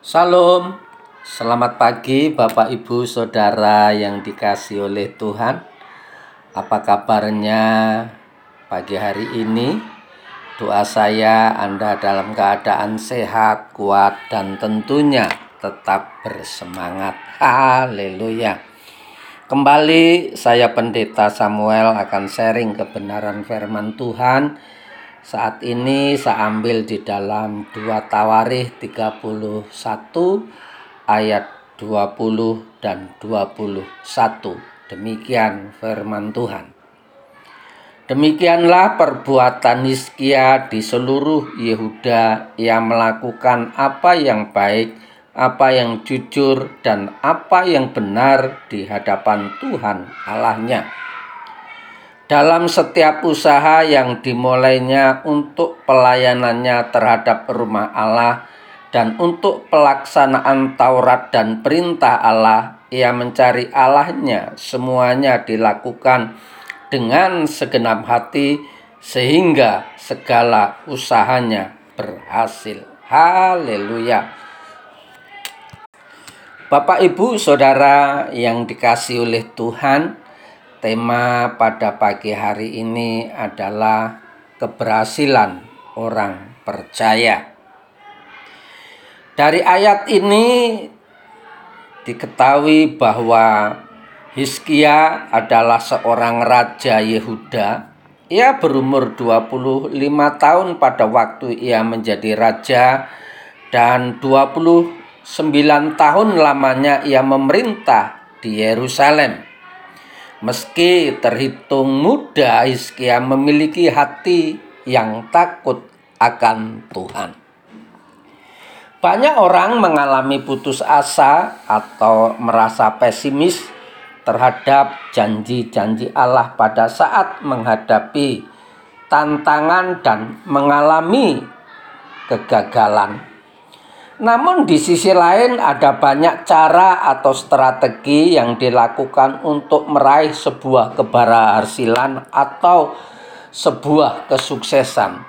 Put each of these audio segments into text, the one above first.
Salam, selamat pagi Bapak Ibu Saudara yang dikasih oleh Tuhan. Apa kabarnya pagi hari ini? Doa saya Anda dalam keadaan sehat, kuat, dan tentunya tetap bersemangat. Haleluya. Kembali saya Pendeta Samuel akan sharing kebenaran firman Tuhan saat ini saya ambil di dalam 2 Tawarikh 31 ayat 20 dan 21. Demikian firman Tuhan. Demikianlah perbuatan Hizkia di seluruh Yehuda yang melakukan apa yang baik, apa yang jujur, dan apa yang benar di hadapan Tuhan Allahnya dalam setiap usaha yang dimulainya untuk pelayanannya terhadap rumah Allah dan untuk pelaksanaan Taurat dan perintah Allah, ia mencari Allahnya. Semuanya dilakukan dengan segenap hati sehingga segala usahanya berhasil. Haleluya. Bapak, Ibu, Saudara yang dikasih oleh Tuhan, Tema pada pagi hari ini adalah keberhasilan orang percaya. Dari ayat ini diketahui bahwa Hizkia adalah seorang raja Yehuda. Ia berumur 25 tahun pada waktu ia menjadi raja dan 29 tahun lamanya ia memerintah di Yerusalem. Meski terhitung muda, Hizkia memiliki hati yang takut akan Tuhan. Banyak orang mengalami putus asa atau merasa pesimis terhadap janji-janji Allah pada saat menghadapi tantangan dan mengalami kegagalan. Namun di sisi lain ada banyak cara atau strategi yang dilakukan untuk meraih sebuah keberhasilan atau sebuah kesuksesan.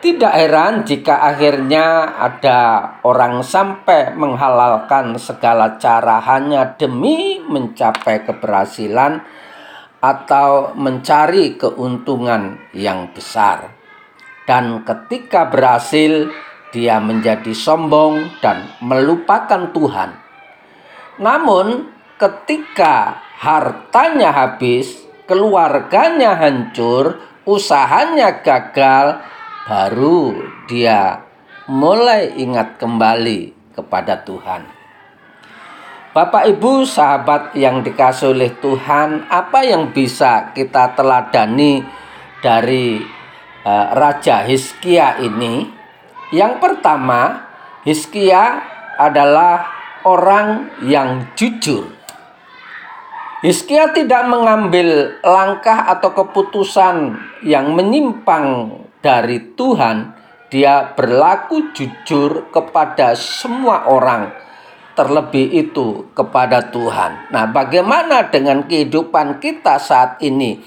Tidak heran jika akhirnya ada orang sampai menghalalkan segala cara hanya demi mencapai keberhasilan atau mencari keuntungan yang besar. Dan ketika berhasil, dia menjadi sombong dan melupakan Tuhan. Namun, ketika hartanya habis, keluarganya hancur, usahanya gagal, baru dia mulai ingat kembali kepada Tuhan. Bapak, ibu, sahabat yang dikasih oleh Tuhan, apa yang bisa kita teladani dari uh, Raja Hizkia ini? Yang pertama, Hizkia adalah orang yang jujur. Hizkia tidak mengambil langkah atau keputusan yang menyimpang dari Tuhan. Dia berlaku jujur kepada semua orang, terlebih itu kepada Tuhan. Nah, bagaimana dengan kehidupan kita saat ini?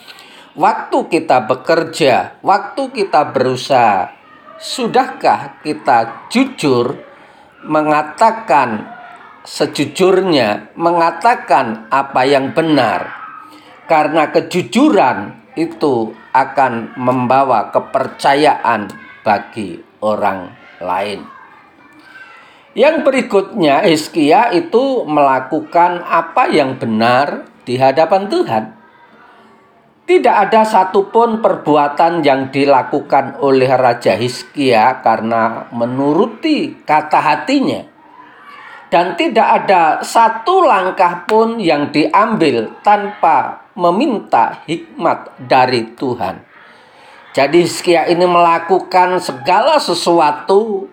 Waktu kita bekerja, waktu kita berusaha, Sudahkah kita jujur mengatakan sejujurnya, mengatakan apa yang benar? Karena kejujuran itu akan membawa kepercayaan bagi orang lain. Yang berikutnya, Hizkia itu melakukan apa yang benar di hadapan Tuhan. Tidak ada satupun perbuatan yang dilakukan oleh Raja Hizkia karena menuruti kata hatinya. Dan tidak ada satu langkah pun yang diambil tanpa meminta hikmat dari Tuhan. Jadi Hizkia ini melakukan segala sesuatu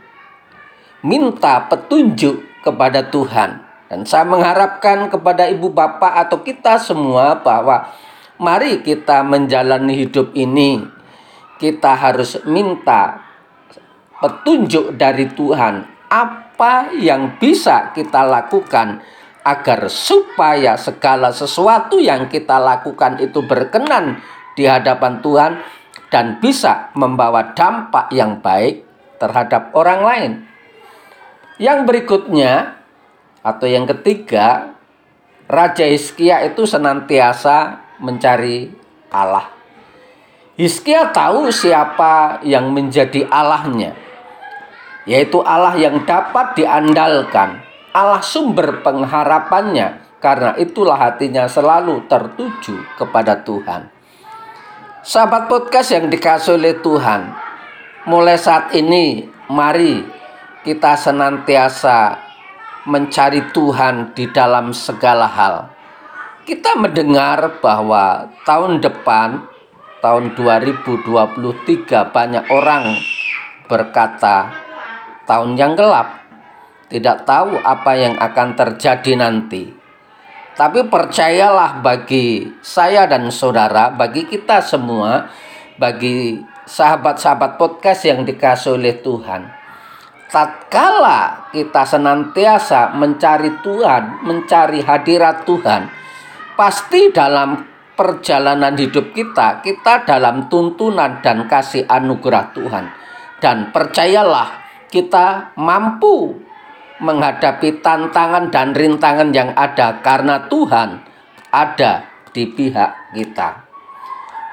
minta petunjuk kepada Tuhan. Dan saya mengharapkan kepada ibu bapak atau kita semua bahwa mari kita menjalani hidup ini, kita harus minta petunjuk dari Tuhan apa yang bisa kita lakukan agar supaya segala sesuatu yang kita lakukan itu berkenan di hadapan Tuhan dan bisa membawa dampak yang baik terhadap orang lain. Yang berikutnya atau yang ketiga, Raja Hizkia itu senantiasa mencari Allah. Hizkia tahu siapa yang menjadi Allahnya, yaitu Allah yang dapat diandalkan, Allah sumber pengharapannya, karena itulah hatinya selalu tertuju kepada Tuhan. Sahabat podcast yang dikasih oleh Tuhan, mulai saat ini mari kita senantiasa mencari Tuhan di dalam segala hal. Kita mendengar bahwa tahun depan, tahun 2023 banyak orang berkata tahun yang gelap. Tidak tahu apa yang akan terjadi nanti. Tapi percayalah bagi saya dan saudara, bagi kita semua, bagi sahabat-sahabat podcast yang dikasih oleh Tuhan. Tatkala kita senantiasa mencari Tuhan, mencari hadirat Tuhan, pasti dalam perjalanan hidup kita, kita dalam tuntunan dan kasih anugerah Tuhan. Dan percayalah, kita mampu menghadapi tantangan dan rintangan yang ada karena Tuhan ada di pihak kita.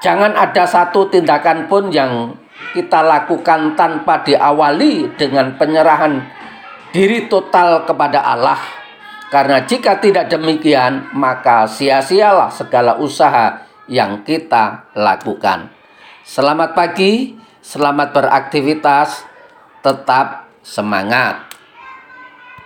Jangan ada satu tindakan pun yang kita lakukan tanpa diawali dengan penyerahan diri total kepada Allah. Karena jika tidak demikian, maka sia-sialah segala usaha yang kita lakukan. Selamat pagi, selamat beraktivitas, tetap semangat.